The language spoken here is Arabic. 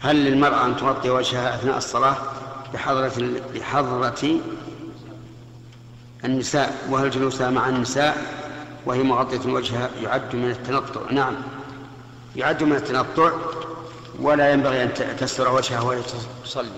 هل للمرأة أن تغطي وجهها أثناء الصلاة بحضرة بحضرة النساء وهل جلوسها مع النساء وهي مغطية وجهها يعد من التنطع؟ نعم. يعد من التنطع ولا ينبغي أن تستر وجهها وهي تصلي.